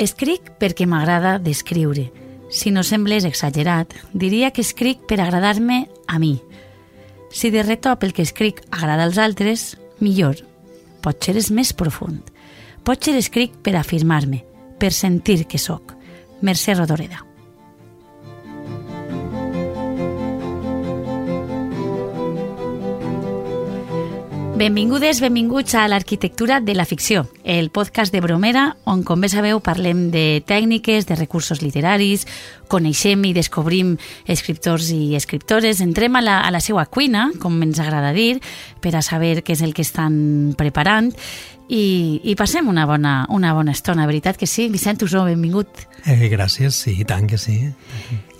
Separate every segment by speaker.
Speaker 1: Escric perquè m'agrada d'escriure. Si no semblés exagerat, diria que escric per agradar-me a mi. Si de retop el que escric agrada als altres, millor. Potser és més profund. Potser escric per afirmar-me, per sentir que sóc. Mercè Rodoreda. Benvingudes, benvinguts a l'Arquitectura de la Ficció, el podcast de Bromera, on, com bé sabeu, parlem de tècniques, de recursos literaris, coneixem i descobrim escriptors i escriptores, entrem a la, a la seva cuina, com ens agrada dir, per a saber què és el que estan preparant i, i passem una bona, una bona estona, veritat que sí? Vicent Usó, benvingut.
Speaker 2: Eh, gràcies, sí, i tant que sí.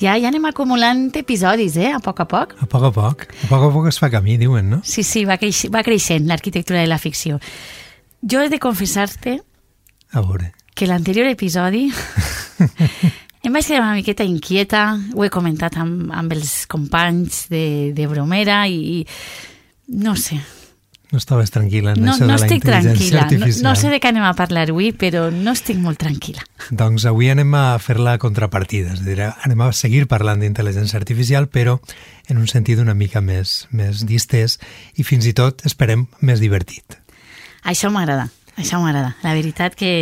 Speaker 1: Ja, ja anem acumulant episodis, eh? A poc a poc.
Speaker 2: A poc a poc. A poc a poc es fa camí, diuen, no?
Speaker 1: Sí, sí, va, creix, va creixent l'arquitectura de la ficció. Jo he de confessar-te
Speaker 2: A veure.
Speaker 1: que l'anterior episodi em vaig quedar una miqueta inquieta, ho he comentat amb, amb els companys de, de Bromera i, i no sé,
Speaker 2: No estaves tranquil·la en
Speaker 1: no,
Speaker 2: això
Speaker 1: no
Speaker 2: de la
Speaker 1: estic
Speaker 2: intel·ligència
Speaker 1: tranquil·la. No,
Speaker 2: artificial.
Speaker 1: no sé de què anem a parlar avui, però no estic molt tranquil·la.
Speaker 2: Doncs avui anem a fer la contrapartida, és a dir, anem a seguir parlant d'intel·ligència artificial, però en un sentit una mica més, més distès i fins i tot, esperem, més divertit.
Speaker 1: Això m'agrada, això m'agrada. La veritat que,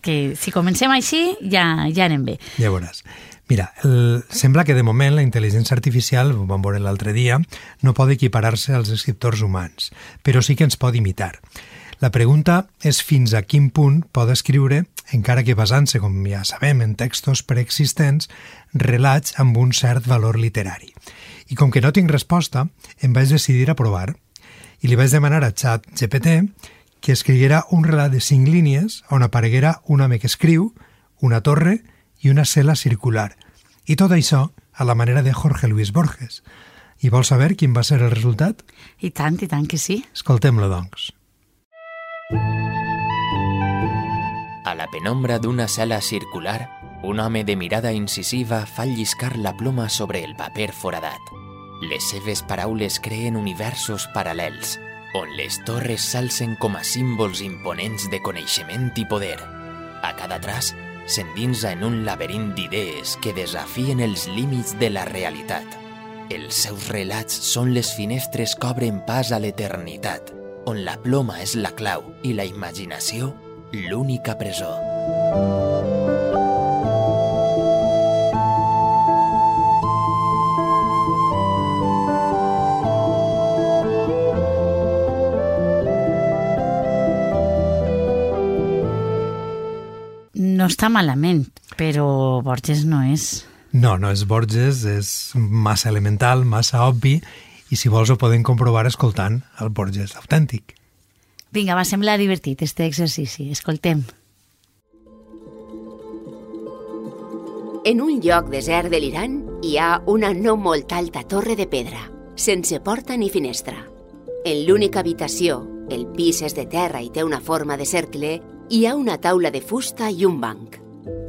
Speaker 1: que si comencem així ja, ja anem bé.
Speaker 2: Ja veuràs. Mira, el, sembla que de moment la intel·ligència artificial, ho vam veure l'altre dia, no pot equiparar-se als escriptors humans, però sí que ens pot imitar. La pregunta és fins a quin punt pot escriure, encara que basant-se, com ja sabem, en textos preexistents, relats amb un cert valor literari. I com que no tinc resposta, em vaig decidir a provar i li vaig demanar a Chat GPT que escriguera un relat de cinc línies on apareguera un home que escriu, una torre i una cel·la circular. I tot això a la manera de Jorge Luis Borges. I vols saber quin va ser el resultat?
Speaker 1: I tant, i tant que sí.
Speaker 2: Escoltem-lo, doncs.
Speaker 3: A la penombra d'una sala circular, un home de mirada incisiva fa lliscar la ploma sobre el paper foradat. Les seves paraules creen universos paral·lels, on les torres s'alcen com a símbols imponents de coneixement i poder. A cada traç, s'endinsa en un laberint d'idees que desafien els límits de la realitat. Els seus relats són les finestres que obren pas a l'eternitat, on la ploma és la clau i la imaginació l'única presó.
Speaker 1: No està malament, però Borges no és.
Speaker 2: No, no és Borges, és massa elemental, massa obvi, i si vols ho podem comprovar escoltant el Borges autèntic.
Speaker 1: Vinga, va semblar divertit, este exercici. Escoltem.
Speaker 4: En un lloc desert de l'Iran hi ha una no molt alta torre de pedra, sense porta ni finestra. En l'única habitació, el pis és de terra i té una forma de cercle, hi ha una taula de fusta i un banc.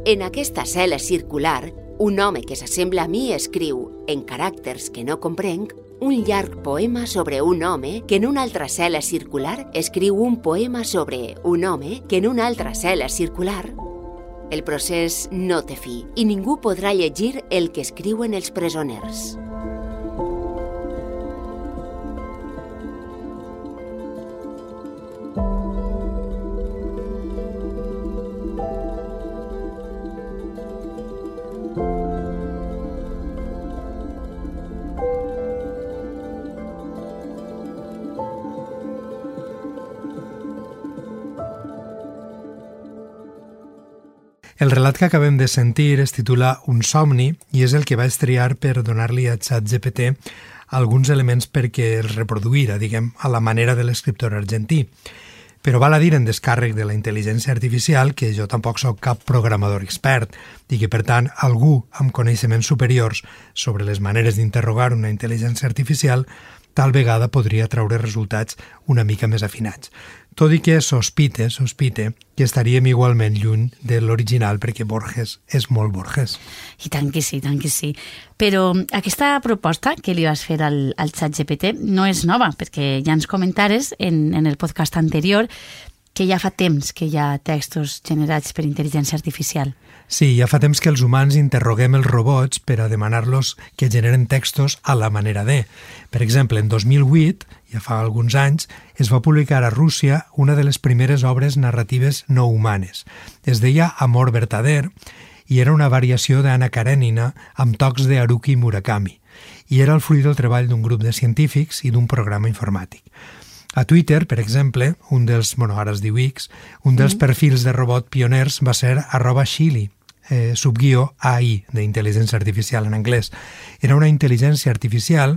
Speaker 4: En aquesta cel·la circular, un home que s'assembla a mi escriu, en caràcters que no comprenc, un llarg poema sobre un home que en una altra cel·la circular escriu un poema sobre un home que en una altra cel·la circular el procés no té fi i ningú podrà llegir el que escriuen els presoners.
Speaker 2: Relat que acabem de sentir es titula Un somni i és el que vaig triar per donar-li a ChatGPT alguns elements perquè els reproduïra, diguem, a la manera de l'escriptor argentí. Però val a dir en descàrrec de la intel·ligència artificial que jo tampoc sóc cap programador expert i que, per tant, algú amb coneixements superiors sobre les maneres d'interrogar una intel·ligència artificial tal vegada podria traure resultats una mica més afinats. Tot i que sospite, sospite, que estaríem igualment lluny de l'original perquè Borges és molt Borges.
Speaker 1: I tant que sí, tant que sí. Però aquesta proposta que li vas fer al, al xat GPT no és nova, perquè ja ens comentares en, en el podcast anterior que ja fa temps que hi ha textos generats per intel·ligència artificial.
Speaker 2: Sí, ja fa temps que els humans interroguem els robots per a demanar-los que generen textos a la manera de. Per exemple, en 2008, ja fa alguns anys, es va publicar a Rússia una de les primeres obres narratives no humanes. Es deia Amor vertader i era una variació d'Anna Karenina amb tocs de Haruki Murakami i era el fruit del treball d'un grup de científics i d'un programa informàtic. A Twitter, per exemple, un dels, bueno, ara es diu X, un dels mm. perfils de robot pioners va ser arroba Chili, eh, subguió AI, d'intel·ligència artificial en anglès. Era una intel·ligència artificial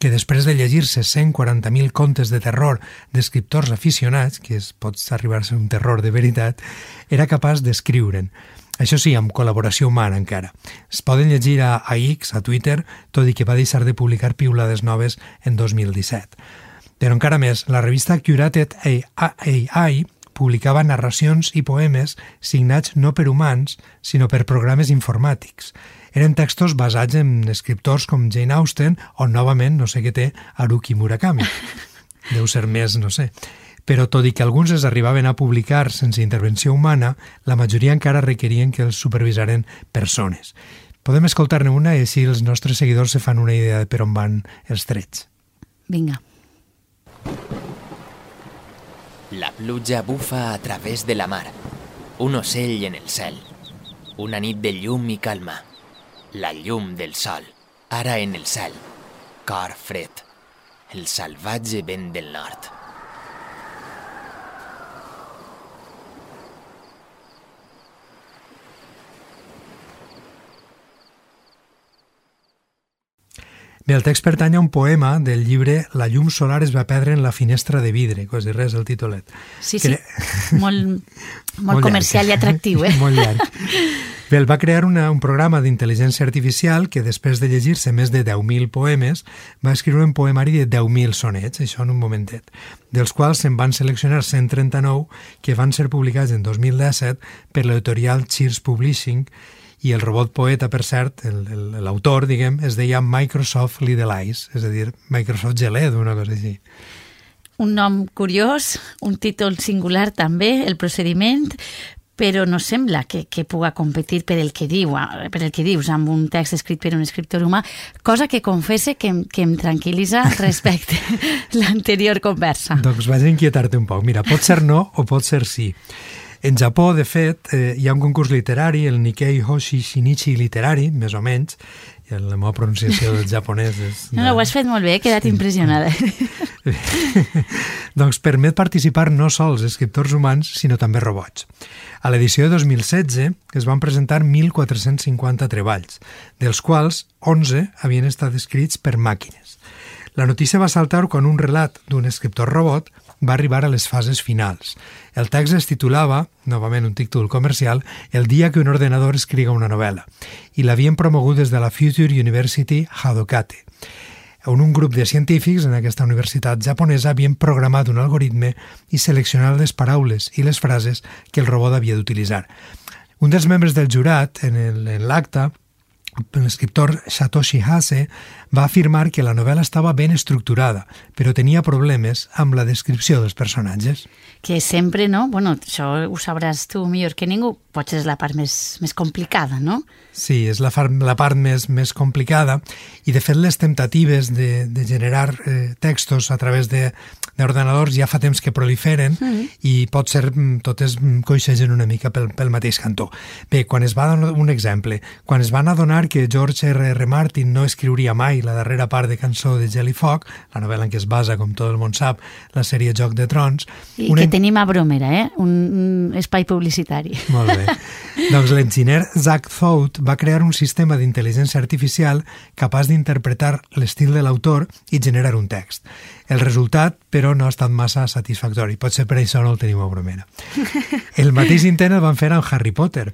Speaker 2: que després de llegir-se 140.000 contes de terror d'escriptors aficionats, que es pot arribar a ser un terror de veritat, era capaç d'escriure'n. Això sí, amb col·laboració humana encara. Es poden llegir a, a X, a Twitter, tot i que va deixar de publicar piulades noves en 2017. Però encara més, la revista Curated AI publicava narracions i poemes signats no per humans, sinó per programes informàtics. Eren textos basats en escriptors com Jane Austen o, novament, no sé què té, Haruki Murakami. Deu ser més, no sé però tot i que alguns es arribaven a publicar sense intervenció humana, la majoria encara requerien que els supervisaren persones. Podem escoltar-ne una i així els nostres seguidors se fan una idea de per on van els trets.
Speaker 1: Vinga.
Speaker 3: La pluja bufa a través de la mar. Un ocell en el cel. Una nit de llum i calma. La llum del sol. Ara en el cel. Cor fred. El salvatge vent del nord.
Speaker 2: Bé, el text pertany a un poema del llibre La llum solar es va perdre en la finestra de vidre, quasi res el titolet.
Speaker 1: Sí, sí, que... molt, molt, molt comercial llarg. i atractiu, eh?
Speaker 2: molt llarg. Bé, el va crear una, un programa d'intel·ligència artificial que després de llegir-se més de 10.000 poemes va escriure un poemari de 10.000 sonets, això en un momentet, dels quals se'n van seleccionar 139 que van ser publicats en 2017 per l'editorial Cheers Publishing i el robot poeta, per cert, l'autor, diguem, es deia Microsoft Little Eyes, és a dir, Microsoft Geled, una cosa així.
Speaker 1: Un nom curiós, un títol singular també, el procediment, però no sembla que, que puga competir per el que diu, per el que dius amb un text escrit per un escriptor humà, cosa que confesse que, que em tranquil·litza respecte l'anterior conversa.
Speaker 2: Doncs vaig a inquietar-te un poc. Mira, pot ser no o pot ser sí. En Japó, de fet, eh, hi ha un concurs literari, el Nikkei Hoshi Shinichi Literari, més o menys, i la meva pronunciació del japonès és...
Speaker 1: De... No, no, ho has fet molt bé, he quedat sí. impressionada.
Speaker 2: doncs permet participar no sols escriptors humans, sinó també robots. A l'edició de 2016 es van presentar 1.450 treballs, dels quals 11 havien estat escrits per màquines. La notícia va saltar quan un relat d'un escriptor robot va arribar a les fases finals. El text es titulava, novament un títol comercial, El dia que un ordenador escriga una novel·la, i l'havien promogut des de la Future University Hadokate, on un grup de científics en aquesta universitat japonesa havien programat un algoritme i seleccionat les paraules i les frases que el robot havia d'utilitzar. Un dels membres del jurat, en l'acte, l'escriptor Satoshi Hase va afirmar que la novel·la estava ben estructurada, però tenia problemes amb la descripció dels personatges.
Speaker 1: Que sempre, no? Bueno, això ho sabràs tu millor que ningú, potser és la part més, més complicada, no?
Speaker 2: Sí, és la, la part més, més complicada i, de fet, les temptatives de, de generar eh, textos a través d'ordenadors ja fa temps que proliferen mm. i pot ser mm, totes mm, coixegen una mica pel, pel mateix cantó. Bé, quan es va donar un exemple, quan es van adonar que George R. R. Martin no escriuria mai la darrera part de cançó de Jellyfock, la novel·la en què es basa, com tot el món sap, la sèrie Joc de Trons...
Speaker 1: I una... que tenim a Bromera, eh? Un, un espai publicitari.
Speaker 2: Molt bé. doncs l'enginyer Zach Thout va crear un sistema d'intel·ligència artificial capaç d'interpretar l'estil de l'autor i generar un text. El resultat, però, no ha estat massa satisfactori. Potser per això no el tenim a Bromera. El mateix intent el van fer amb Harry Potter.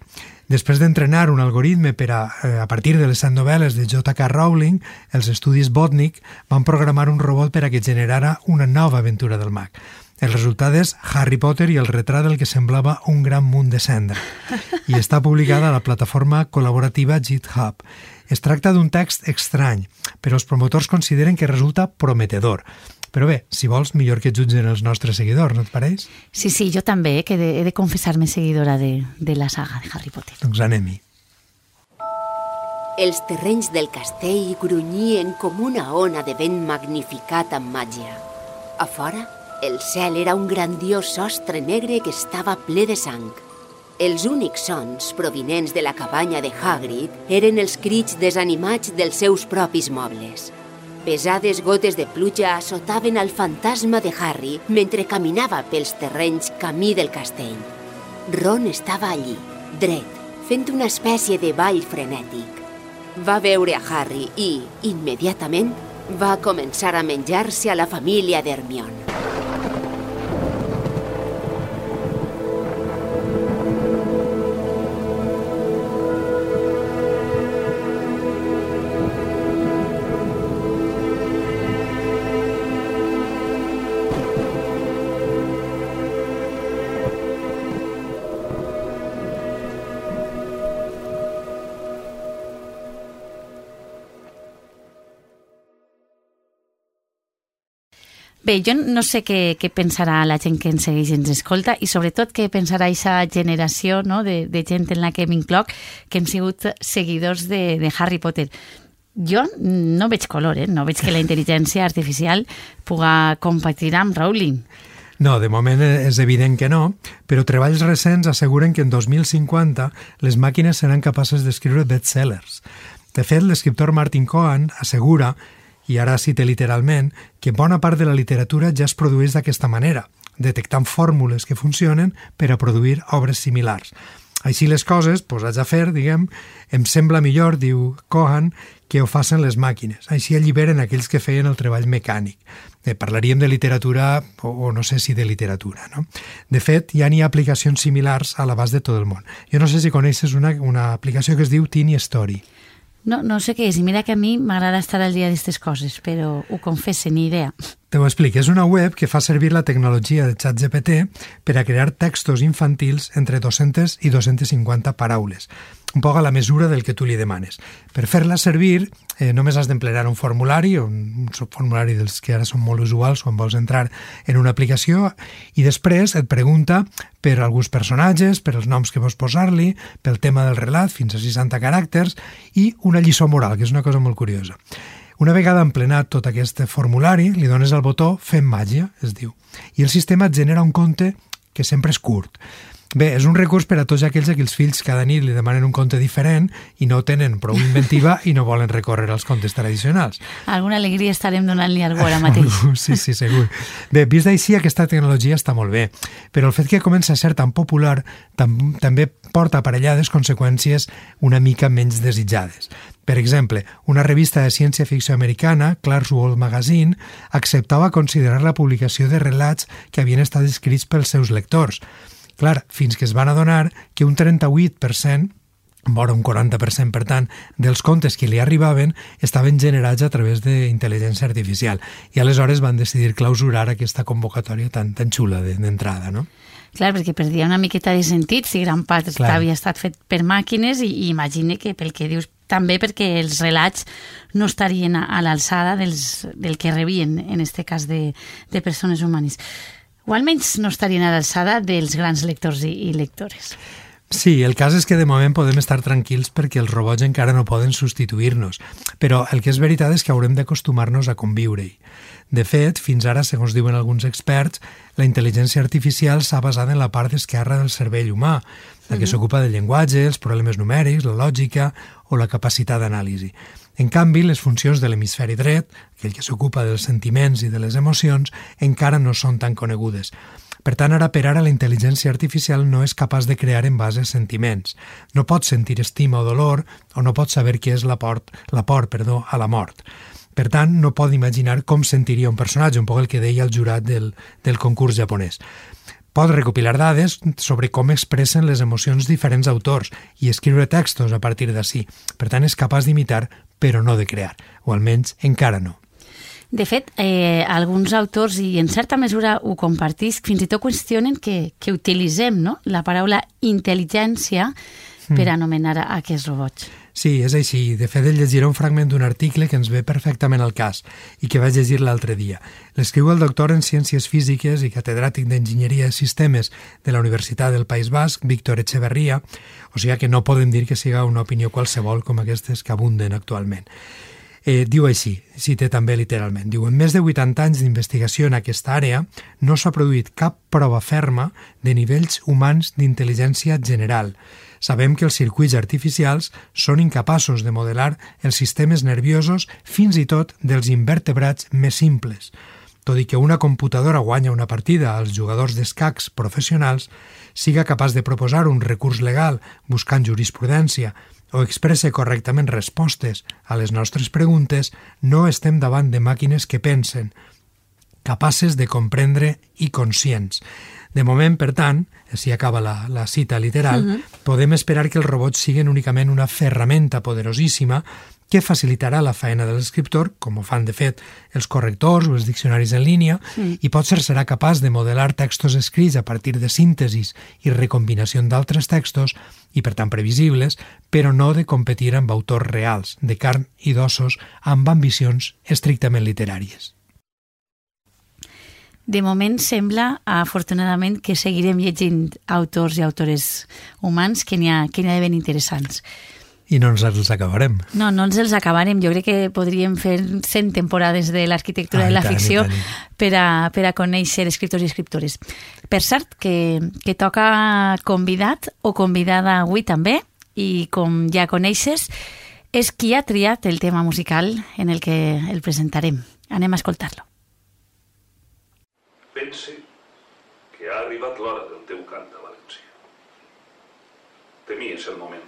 Speaker 2: Després d'entrenar un algoritme per a, eh, a partir de les set novel·les de J.K. Rowling, els estudis Botnik van programar un robot per a que generara una nova aventura del mag. El resultat és Harry Potter i el retrat del que semblava un gran munt de cendra i està publicada a la plataforma col·laborativa GitHub. Es tracta d'un text estrany, però els promotors consideren que resulta prometedor Però bé, si vols, millor que jutgen els nostres seguidors, no et pareix?
Speaker 1: Sí, sí, jo també, eh, que he de, he de confessar-me seguidora de, de la saga de Harry Potter.
Speaker 2: Doncs anem-hi.
Speaker 4: Els terrenys del castell grunyien com una ona de vent magnificat amb màgia. A fora, el cel era un grandiós sostre negre que estava ple de sang. Els únics sons provinents de la cabanya de Hagrid eren els crits desanimats dels seus propis mobles. Pesades gotes de pluja assotaven al fantasma de Harry mentre caminava pels terrenys camí del castell. Ron estava allí, dret, fent una espècie de ball frenètic. Va veure a Harry i, immediatament, va començar a menjar-se a la família d'Hermione.
Speaker 1: Bé, jo no sé què, què pensarà la gent que ens segueix i ens escolta i sobretot què pensarà aquesta generació no, de, de gent en la que m'incloc que hem sigut seguidors de, de Harry Potter. Jo no veig color, eh? no veig que la intel·ligència artificial puga competir amb Rowling.
Speaker 2: No, de moment és evident que no, però treballs recents asseguren que en 2050 les màquines seran capaces d'escriure bestsellers. De fet, l'escriptor Martin Cohen assegura i ara cita literalment, que bona part de la literatura ja es produeix d'aquesta manera, detectant fórmules que funcionen per a produir obres similars. Així les coses, posats a fer, diguem, em sembla millor, diu Cohan, que ho facin les màquines. Així alliberen aquells que feien el treball mecànic. Eh, parlaríem de literatura, o, o no sé si de literatura. No? De fet, ja n'hi ha aplicacions similars a l'abast de tot el món. Jo no sé si coneixes una, una aplicació que es diu Tiny Story.
Speaker 1: No, no sé què és, i mira que a mi m'agrada estar al dia d'aquestes coses, però ho confesse, ni idea.
Speaker 2: Te ho explico. És una web que fa servir la tecnologia de ChatGPT per a crear textos infantils entre 200 i 250 paraules un poc a la mesura del que tu li demanes. Per fer-la servir, eh, només has d'emplenar un formulari, un, un formulari dels que ara són molt usuals quan vols entrar en una aplicació, i després et pregunta per alguns personatges, per els noms que vols posar-li, pel tema del relat, fins a 60 caràcters, i una lliçó moral, que és una cosa molt curiosa. Una vegada emplenat tot aquest formulari, li dones el botó Fem màgia, es diu, i el sistema et genera un conte que sempre és curt. Bé, és un recurs per a tots aquells a qui els fills cada nit li demanen un conte diferent i no tenen prou inventiva i no volen recórrer als contes tradicionals.
Speaker 1: Alguna alegria estarem donant-li algú ara mateix.
Speaker 2: sí, sí, segur. Bé, vist així, aquesta tecnologia està molt bé, però el fet que comença a ser tan popular tam també porta aparellades conseqüències una mica menys desitjades. Per exemple, una revista de ciència-ficció americana, Clark's World Magazine, acceptava considerar la publicació de relats que havien estat escrits pels seus lectors, Clar, fins que es van adonar que un 38%, vora un 40%, per tant, dels contes que li arribaven estaven generats a través d'intel·ligència artificial. I aleshores van decidir clausurar aquesta convocatòria tan, tan xula d'entrada, no?
Speaker 1: Clar, perquè perdia una miqueta de sentit si gran part Clar. havia estat fet per màquines i, i imagine que pel que dius també perquè els relats no estarien a, a l'alçada del que rebien, en este cas de, de persones humanes o almenys no estarien a l'alçada dels grans lectors i, i lectores.
Speaker 2: Sí, el cas és que de moment podem estar tranquils perquè els robots encara no poden substituir-nos, però el que és veritat és que haurem d'acostumar-nos a conviure-hi. De fet, fins ara, segons diuen alguns experts, la intel·ligència artificial s'ha basat en la part esquerra del cervell humà, la que s'ocupa del llenguatge, els problemes numèrics, la lògica o la capacitat d'anàlisi. En canvi, les funcions de l'hemisferi dret, aquell que s'ocupa dels sentiments i de les emocions, encara no són tan conegudes. Per tant, ara per ara la intel·ligència artificial no és capaç de crear en base sentiments. No pot sentir estima o dolor o no pot saber què és la por, la por perdó, a la mort. Per tant, no pot imaginar com sentiria un personatge, un poc el que deia el jurat del, del concurs japonès pot recopilar dades sobre com expressen les emocions diferents autors i escriure textos a partir d'ací. Per tant, és capaç d'imitar, però no de crear, o almenys encara no.
Speaker 1: De fet, eh, alguns autors, i en certa mesura ho compartís, fins i tot qüestionen que, que utilitzem no? la paraula intel·ligència per hmm. anomenar a aquests robots.
Speaker 2: Sí, és així. De fet, el llegiré un fragment d'un article que ens ve perfectament al cas i que vaig llegir l'altre dia. L'escriu el doctor en Ciències Físiques i catedràtic d'Enginyeria de Sistemes de la Universitat del País Basc, Víctor Echeverría, o sigui que no podem dir que siga una opinió qualsevol com aquestes que abunden actualment. Eh, diu així, cite també literalment, diu, en més de 80 anys d'investigació en aquesta àrea no s'ha produït cap prova ferma de nivells humans d'intel·ligència general. Sabem que els circuits artificials són incapaços de modelar els sistemes nerviosos fins i tot dels invertebrats més simples. Tot i que una computadora guanya una partida als jugadors d'escacs professionals, siga capaç de proposar un recurs legal buscant jurisprudència o expresse correctament respostes a les nostres preguntes, no estem davant de màquines que pensen, capaces de comprendre i conscients. De moment, per tant, si acaba la, la cita literal, uh -huh. podem esperar que els robots siguin únicament una ferramenta poderosíssima que facilitarà la feina de l'escriptor, com ho fan de fet els correctors o els diccionaris en línia, mm. i potser serà capaç de modelar textos escrits a partir de síntesis i recombinació d'altres textos, i per tant previsibles, però no de competir amb autors reals, de carn i d'ossos, amb ambicions estrictament literàries.
Speaker 1: De moment sembla, afortunadament, que seguirem llegint autors i autores humans que n'hi ha, que ha de ben interessants.
Speaker 2: I no ens els acabarem.
Speaker 1: No, no ens els acabarem. Jo crec que podríem fer 100 temporades de l'arquitectura ah, de la tant, ficció per a, per a conèixer escriptors i escriptores. Per cert, que, que toca convidat o convidada avui també, i com ja coneixes, és qui ha triat el tema musical en el que el presentarem. Anem a escoltar-lo.
Speaker 5: Pense que ha arribat l'hora del teu cant a València. Temies el moment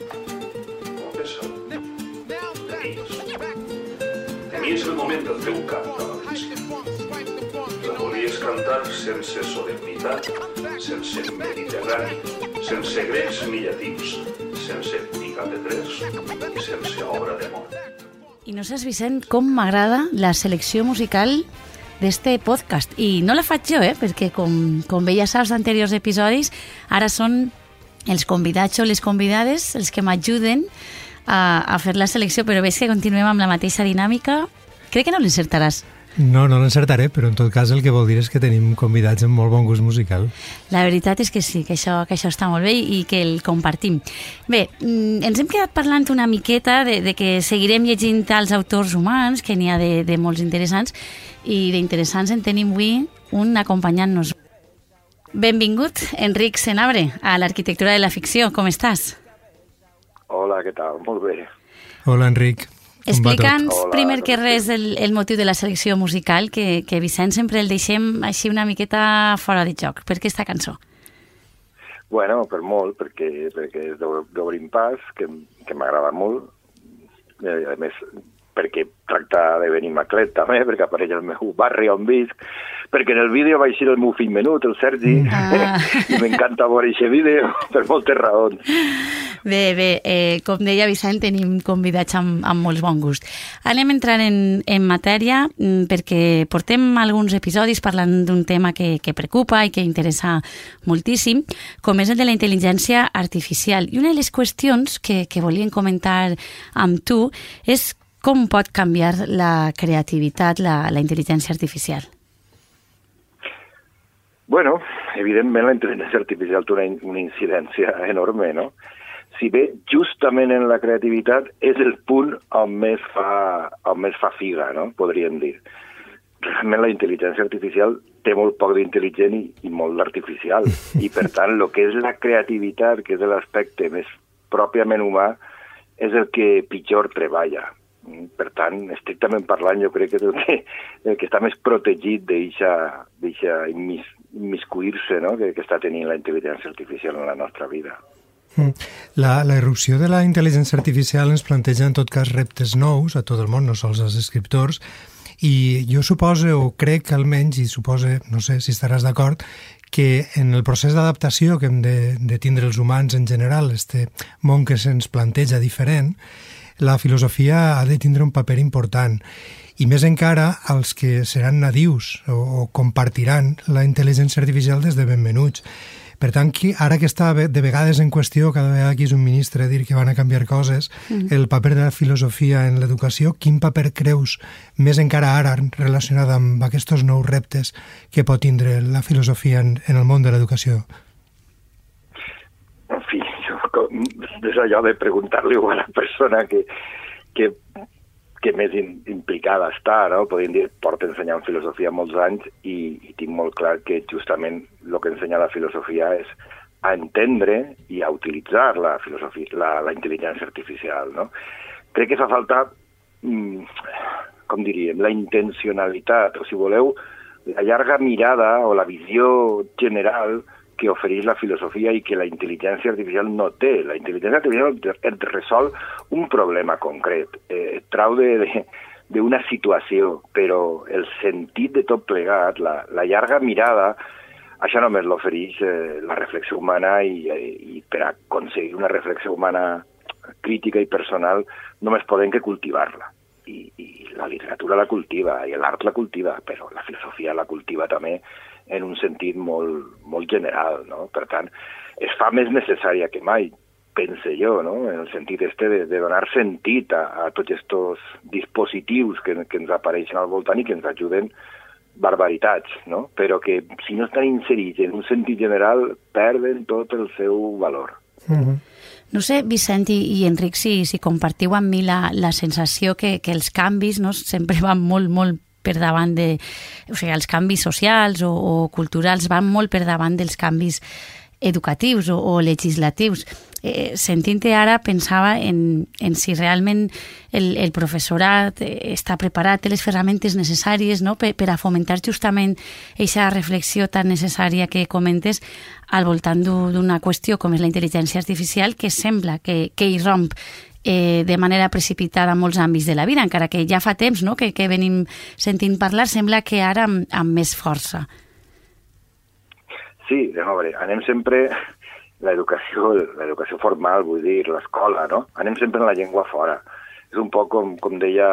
Speaker 5: confessa. Tenies el moment del teu cant a València. La volies cantar sense solemnitat, sense mediterrani, sense grecs ni llatins, sense picapetrers i sense obra de mort.
Speaker 1: I no saps, Vicent, com m'agrada la selecció musical d'este podcast. I no la faig jo, eh? perquè com, com veies als anteriors episodis, ara són els convidats o les convidades els que m'ajuden a, a fer la selecció, però veig que continuem amb la mateixa dinàmica. Crec que no l'encertaràs.
Speaker 2: No, no l'encertaré, però en tot cas el que vol dir és que tenim convidats amb molt bon gust musical.
Speaker 1: La veritat és que sí, que això, que això està molt bé i que el compartim. Bé, mm, ens hem quedat parlant una miqueta de, de que seguirem llegint els autors humans, que n'hi ha de, de molts interessants, i d'interessants en tenim avui un acompanyant-nos. Benvingut, Enric Senabre, a l'Arquitectura de la Ficció. Com estàs?
Speaker 6: Hola, què tal? Molt bé.
Speaker 2: Hola, Enric.
Speaker 1: Explica'ns primer que res el, el motiu de la selecció musical, que, que Vicent sempre el deixem així una miqueta fora de joc. Per què aquesta cançó?
Speaker 6: Bueno, per molt, perquè, perquè és d'Obrim Pas, que, que m'agrada molt. Eh, a més, perquè tracta de Benimaclet també, perquè apareix el meu barri on visc, perquè en el vídeo va eixir el meu fill menut, el Sergi, ah. i m'encanta veure aquest vídeo per moltes raons.
Speaker 1: Bé, bé, eh, com deia Vicent, tenim convidats amb, amb molts bon gust. Anem entrant en, en matèria mm, perquè portem alguns episodis parlant d'un tema que, que preocupa i que interessa moltíssim, com és el de la intel·ligència artificial. I una de les qüestions que, que volíem comentar amb tu és com pot canviar la creativitat, la, la intel·ligència artificial?
Speaker 6: Bueno, evidentment la intel·ligència artificial té una, una incidència enorme, no? Si bé justament en la creativitat és el punt on més fa, on més fa figa, no? podríem dir. Realment la intel·ligència artificial té molt poc d'intel·ligent i, i molt d'artificial. I per tant, el que és la creativitat, que és l'aspecte més pròpiament humà, és el que pitjor treballa. Per tant, estrictament parlant, jo crec que el que, el que està més protegit d'eixa immiscuir-se no? que, que està tenint la intel·ligència artificial en la nostra vida.
Speaker 2: Mm. La, la irrupció de la intel·ligència artificial ens planteja en tot cas reptes nous a tot el món, no sols als escriptors, i jo suposo, o crec almenys, i suposo, no sé si estaràs d'acord, que en el procés d'adaptació que hem de, de tindre els humans en general, este món que se'ns planteja diferent, la filosofia ha de tindre un paper important i més encara els que seran nadius o, o compartiran la intel·ligència artificial des de ben menuts Per tant, qui, ara que està de vegades en qüestió, cada vegada que és un ministre a dir que van a canviar coses, mm. el paper de la filosofia en l'educació, quin paper creus, més encara ara relacionat amb aquests nous reptes que pot tindre la filosofia en, en el món de l'educació?
Speaker 6: És allò de preguntar-li a la persona que, que que més in, implicada està, no? Podríem dir, porta ensenyant filosofia molts anys i, i tinc molt clar que justament el que ensenya la filosofia és a entendre i a utilitzar la, filosofia, la, la intel·ligència artificial, no? Crec que fa falta, mm, com diríem, la intencionalitat, o si voleu, la llarga mirada o la visió general que ofereix la filosofia i que la intel·ligència artificial no té. La intel·ligència artificial et resol un problema concret, eh, et trau d'una situació, però el sentit de tot plegat, la, la llarga mirada, això només l'ofereix eh, la reflexió humana i, i per aconseguir una reflexió humana crítica i personal només podem que cultivar-la. I, I la literatura la cultiva, i l'art la cultiva, però la filosofia la cultiva també en un sentit molt, molt general, no? Per tant, es fa més necessària que mai, pense jo, no? en el sentit este de, de donar sentit a, a tots aquests dispositius que, que ens apareixen al voltant i que ens ajuden barbaritats, no? però que si no estan inserits en un sentit general perden tot el seu valor.
Speaker 1: Mm -hmm. No sé, Vicent i, i Enric, si, si compartiu amb mi la, la sensació que, que els canvis no, sempre van molt, molt per davant de... O sigui, els canvis socials o, o culturals van molt per davant dels canvis educatius o, o legislatius. Eh, Sentint-te ara pensava en, en si realment el, el professorat eh, està preparat, té les ferramentes necessàries no? per, per a fomentar justament aquesta reflexió tan necessària que comentes al voltant d'una qüestió com és la intel·ligència artificial que sembla que, que hi romp eh, de manera precipitada en molts àmbits de la vida, encara que ja fa temps no? que, que venim sentint parlar, sembla que ara amb, amb més força.
Speaker 6: Sí, de veure, anem sempre l'educació l'educació formal, vull dir, l'escola, no? Anem sempre en la llengua fora. És un poc com, com deia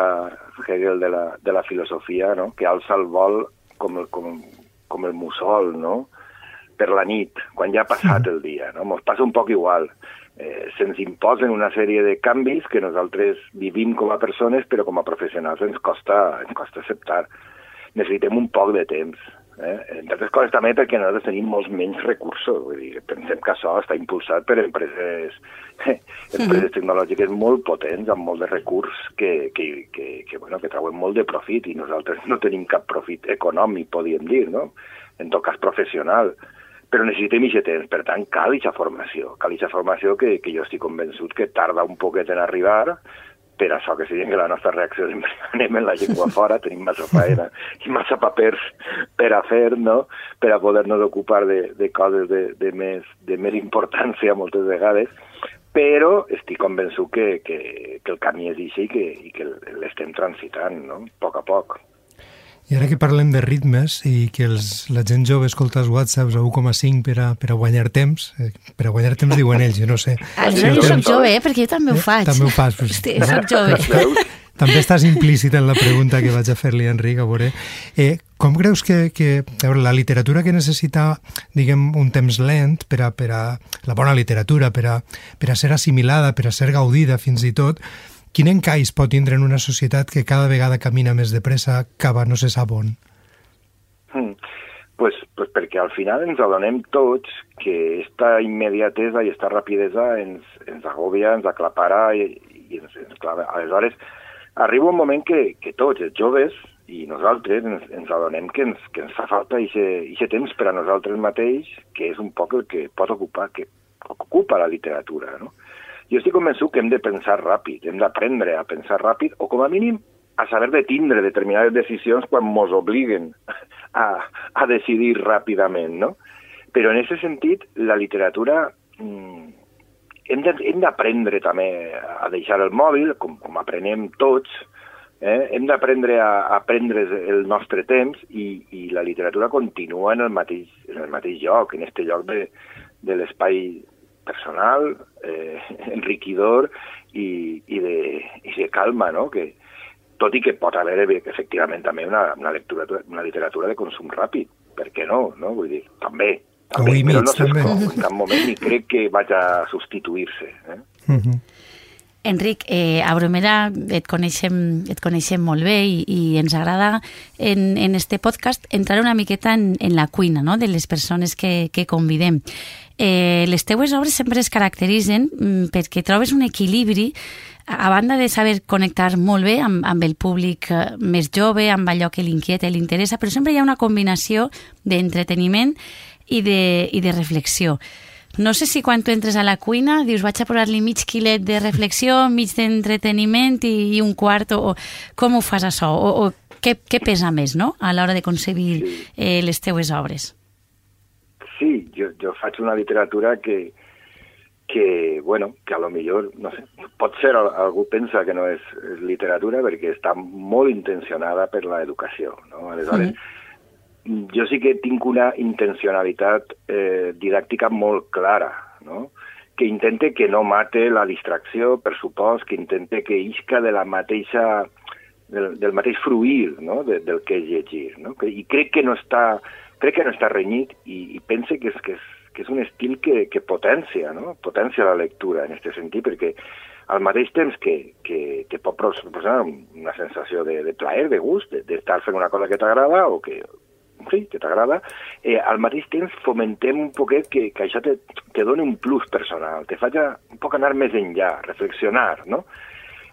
Speaker 6: Hegel de la, de la filosofia, no? que alça el vol com el, com, com el mussol, no? per la nit, quan ja ha passat el dia. No? Ens passa un poc igual eh, se'ns imposen una sèrie de canvis que nosaltres vivim com a persones, però com a professionals ens costa, ens costa acceptar. Necessitem un poc de temps. Eh? Entre altres coses també perquè nosaltres tenim molts menys recursos. Vull dir, pensem que això està impulsat per empreses, eh, empreses tecnològiques molt potents, amb molt de recurs que, que, que, que, bueno, que trauen molt de profit i nosaltres no tenim cap profit econòmic, podríem dir, no? en tot cas professional però necessitem aquest temps, per tant, cal aquesta formació, cal aquesta formació que, que jo estic convençut que tarda un poquet en arribar, per això que siguin que la nostra reacció sempre anem en la llengua fora, tenim massa feina i massa papers per a fer, no?, per a poder-nos ocupar de, de coses de, de, més, de més importància moltes vegades, però estic convençut que, que, que el camí és així i que, i que l'estem transitant, no?, a poc a poc.
Speaker 2: I ara que parlem de ritmes i que els, la gent jove escolta els whatsapps a 1,5 per, a, per a guanyar temps, eh, per a guanyar temps diuen ells, jo no sé.
Speaker 1: Ah, jo no soc jove, eh, perquè jo també ho faig.
Speaker 2: Eh? També ho fas. Pues,
Speaker 1: Hosti, soc jove.
Speaker 2: També estàs implícit en la pregunta que vaig a fer-li a Enric, a veure. Eh, com creus que, que a veure, la literatura que necessita, diguem, un temps lent per a, per a la bona literatura, per a, per a ser assimilada, per a ser gaudida fins i tot, Quin encaix pot tindre en una societat que cada vegada camina més de pressa cap a no se sap on?
Speaker 6: Mm. Pues, pues perquè al final ens adonem tots que esta immediatesa i esta rapidesa ens, ens agobia, ens aclapara i, i ens, ens clava. Aleshores, arriba un moment que, que tots, els joves i nosaltres, ens, ens adonem que ens, que ens fa falta aquest temps per a nosaltres mateix, que és un poc el que pot ocupar, que ocupa la literatura, no? Jo estic convençut que hem de pensar ràpid, hem d'aprendre a pensar ràpid, o com a mínim a saber de tindre determinades decisions quan ens obliguen a, a decidir ràpidament, no? Però en aquest sentit, la literatura mm, hem d'aprendre també a deixar el mòbil, com, com aprenem tots, eh? hem d'aprendre a, a prendre el nostre temps i, i la literatura continua en el mateix, en el mateix lloc, en aquest lloc de, de l'espai personal, eh, enriquidor i, i, de, i de calma, no? Que, tot i que pot haver efectivament també una, una, lectura, una literatura de consum ràpid, per què no? no? Vull dir, també,
Speaker 2: O i mig,
Speaker 6: però no
Speaker 2: també.
Speaker 6: s'exclou en cap moment i crec que vaig a substituir-se. Eh?
Speaker 2: Uh -huh.
Speaker 1: Enric, eh, a Bromera et coneixem, et coneixem molt bé i, i ens agrada en, en este podcast entrar una miqueta en, en la cuina no? de les persones que, que convidem. Eh, les teues obres sempre es caracteritzen mm, perquè trobes un equilibri a banda de saber connectar molt bé amb, amb el públic eh, més jove, amb allò que l'inquieta i li interessa, però sempre hi ha una combinació d'entreteniment i de, i de reflexió. No sé si quan tu entres a la cuina dius vaig a posar-li mig quilet de reflexió, mig d'entreteniment i, i un quart, o, o com ho fas això? O, o què, què pesa més no? a l'hora de concebir eh, les teues obres?
Speaker 6: Sí, jo, jo faig una literatura que, que, bueno, que a lo millor, no sé, pot ser, algú pensa que no és, és literatura perquè està molt intencionada per la educació, no? Aleshores, mm. jo sí que tinc una intencionalitat eh, didàctica molt clara, no? que intente que no mate la distracció, per supost, que intente que isca de la mateixa del, del mateix fruir no? de, del que és llegir. No? I crec que no està, crec que no està renyit i, i pense que és, que és, que és un estil que, que potència, no? potència la lectura en aquest sentit, perquè al mateix temps que, que, que pot proporcionar una sensació de, de plaer, de gust, d'estar fent una cosa que t'agrada o que, sí, que t'agrada, eh, al mateix temps fomentem un poquet que, que això te, te doni un plus personal, te faci un poc anar més enllà, reflexionar, no?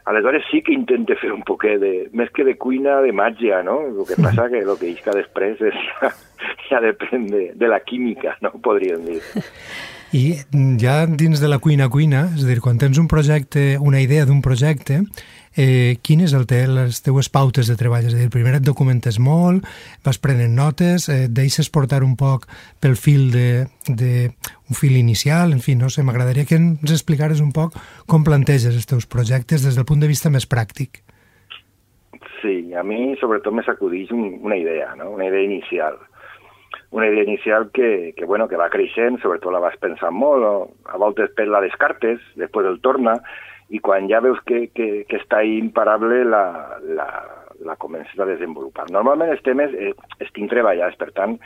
Speaker 6: Aleshores sí que intente fer un poquet de, més que de cuina, de màgia, no? El que passa que el que isca després és, ja, ja depèn de, de la química, no? Podríem dir.
Speaker 2: I ja dins de la cuina-cuina, és a dir, quan tens un projecte, una idea d'un projecte, eh, quines el té les teues pautes de treball? És a dir, primer et documentes molt, vas prenent notes, eh, deixes portar un poc pel fil de, de un fil inicial, en fi, no sé, m'agradaria que ens explicares un poc com planteges els teus projectes des del punt de vista més pràctic.
Speaker 6: Sí, a mi sobretot me sacudeix un, una idea, no? una idea inicial. Una idea inicial que, que, bueno, que va creixent, sobretot la vas pensant molt, a voltes per la descartes, després el torna, i quan ja veus que, que, que està imparable la, la, la comences a desenvolupar. Normalment els temes eh, estic treballats, per tant,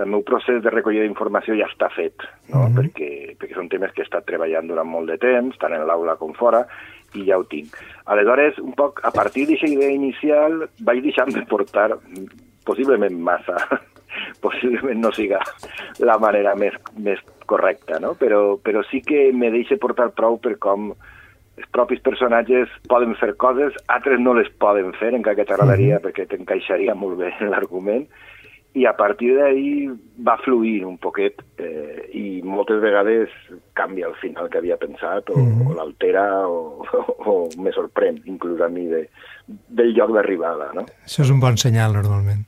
Speaker 6: el meu procés de recollida d'informació ja està fet, no? Mm -hmm. perquè, perquè són temes que he estat treballant durant molt de temps, tant en l'aula com fora, i ja ho tinc. Aleshores, un poc a partir d'aquesta idea inicial, vaig deixant-me portar possiblement massa, possiblement no siga la manera més, més correcta, no? però, però sí que me deixa portar prou per com els propis personatges poden fer coses, altres no les poden fer, encara que t'agradaria, uh -huh. perquè t'encaixaria molt bé en l'argument, i a partir d'ahí va fluir un poquet eh, i moltes vegades canvia el final que havia pensat o, mm -hmm. o l'altera o, o, o me sorprèn inclús a mi de, del lloc d'arribada no?
Speaker 2: Això és un bon senyal normalment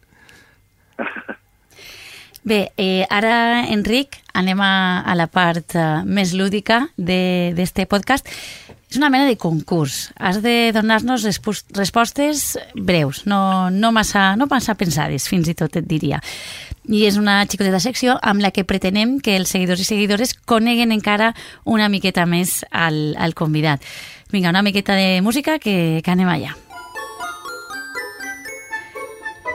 Speaker 1: Bé, eh, ara, Enric, anem a, a la part uh, més lúdica d'este podcast. És una mena de concurs. Has de donar-nos respostes breus, no, no, massa, no massa pensades, fins i tot et diria. I és una xicoteta secció amb la que pretenem que els seguidors i seguidores coneguen encara una miqueta més al, al convidat. Vinga, una miqueta de música que, que anem allà.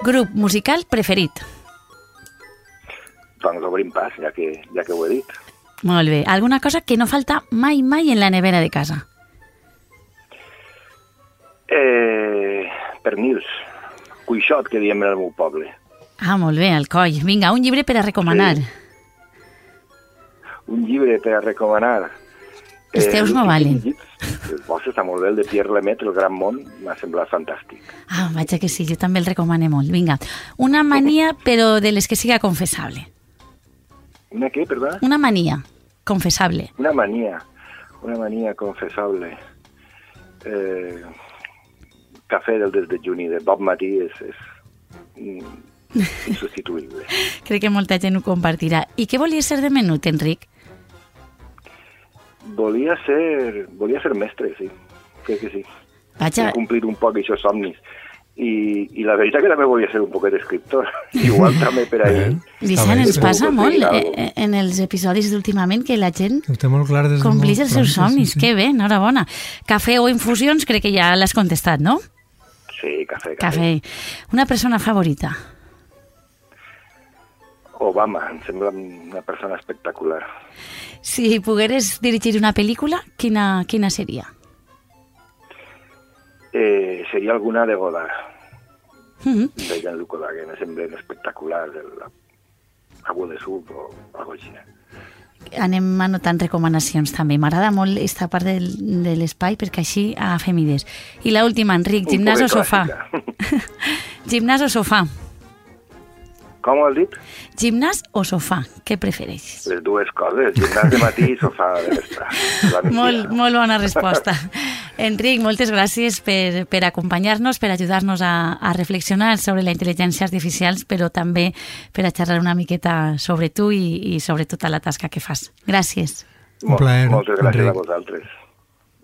Speaker 1: Grup musical preferit?
Speaker 6: Doncs obrim pas, ja que, ja que ho he dit.
Speaker 1: Molt bé. Alguna cosa que no falta mai, mai en la nevera de casa?
Speaker 6: Eh, pernils, cuixot, que diem en el meu poble.
Speaker 1: Ah, molt bé, el coll. Vinga, un llibre per a recomanar. Sí.
Speaker 6: Un llibre per a recomanar.
Speaker 1: Els teus no valen.
Speaker 6: El vostre està molt bé, el de Pierre Lemaitre, El gran món, m'ha semblat fantàstic.
Speaker 1: Ah, vaja que sí, jo també el recomane molt. Vinga, una mania, però de les que siga confessable.
Speaker 6: Una què, perdona?
Speaker 1: Una mania, confessable.
Speaker 6: Una mania, una mania confessable. Eh, cafè del des de juni de Bob Matí és, és mm, insubstituïble.
Speaker 1: Crec que molta gent ho compartirà. I què volia ser de menut, Enric?
Speaker 6: Volia ser, volia ser mestre, sí. Crec que sí.
Speaker 1: Vaja.
Speaker 6: He complit un poc aquests somnis. I, I la veritat que també volia ser un poquet escriptor. Igual també per ahir.
Speaker 1: Vicent, ens passa molt eh, en els episodis d'últimament que la gent
Speaker 2: Ho té molt clar molt
Speaker 1: els seus somnis.
Speaker 2: sí, sí.
Speaker 1: Que bé, enhorabona. Cafè o infusions, crec que ja l'has contestat, no?
Speaker 6: Sí, cafè, cafè.
Speaker 1: Cafè. Una persona favorita?
Speaker 6: Obama, em sembla una persona espectacular.
Speaker 1: Si pogueres dirigir una pel·lícula, quina, quina seria?
Speaker 6: Eh, seria alguna de Godard,
Speaker 1: Mm -hmm.
Speaker 6: de Jean-Luc Godard, que me semblen espectaculars, el Agua de Sub o algo així.
Speaker 1: Anem anotant recomanacions també. M'agrada molt esta part del, de l'espai perquè així agafem idees. I la última, Enric, gimnàs o sofà? gimnàs o sofà?
Speaker 6: Com ho has dit?
Speaker 1: Gimnàs o sofà? Què prefereixes?
Speaker 6: Les dues coses, gimnàs de matí i sofà de vespre.
Speaker 1: Molt, molt bona resposta. Enric, moltes gràcies per, per acompanyar-nos, per ajudar-nos a, a reflexionar sobre la intel·ligència artificial, però també per a xerrar una miqueta sobre tu i, i sobre tota la tasca que fas. Gràcies.
Speaker 2: Un plaer,
Speaker 6: Moltes gràcies
Speaker 2: Enric.
Speaker 6: a vosaltres.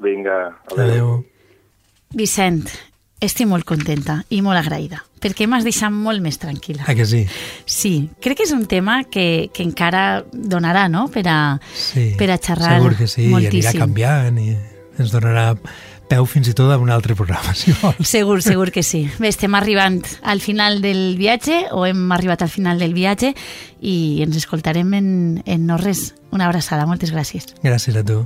Speaker 6: Vinga, adéu.
Speaker 2: Adéu.
Speaker 1: Vicent, estic molt contenta i molt agraïda, perquè m'has deixat molt més tranquil·la.
Speaker 2: Ah, que sí?
Speaker 1: Sí, crec que és un tema que, que encara donarà, no?, per a,
Speaker 2: Sí.
Speaker 1: per a xerrar
Speaker 2: Segur que sí, i anirà
Speaker 1: moltíssim.
Speaker 2: canviant i ens donarà peu fins i tot a un altre programa, si vols.
Speaker 1: Segur, segur que sí. Bé, estem arribant al final del viatge, o hem arribat al final del viatge, i ens escoltarem en, en no res. Una abraçada, moltes gràcies.
Speaker 2: Gràcies a tu.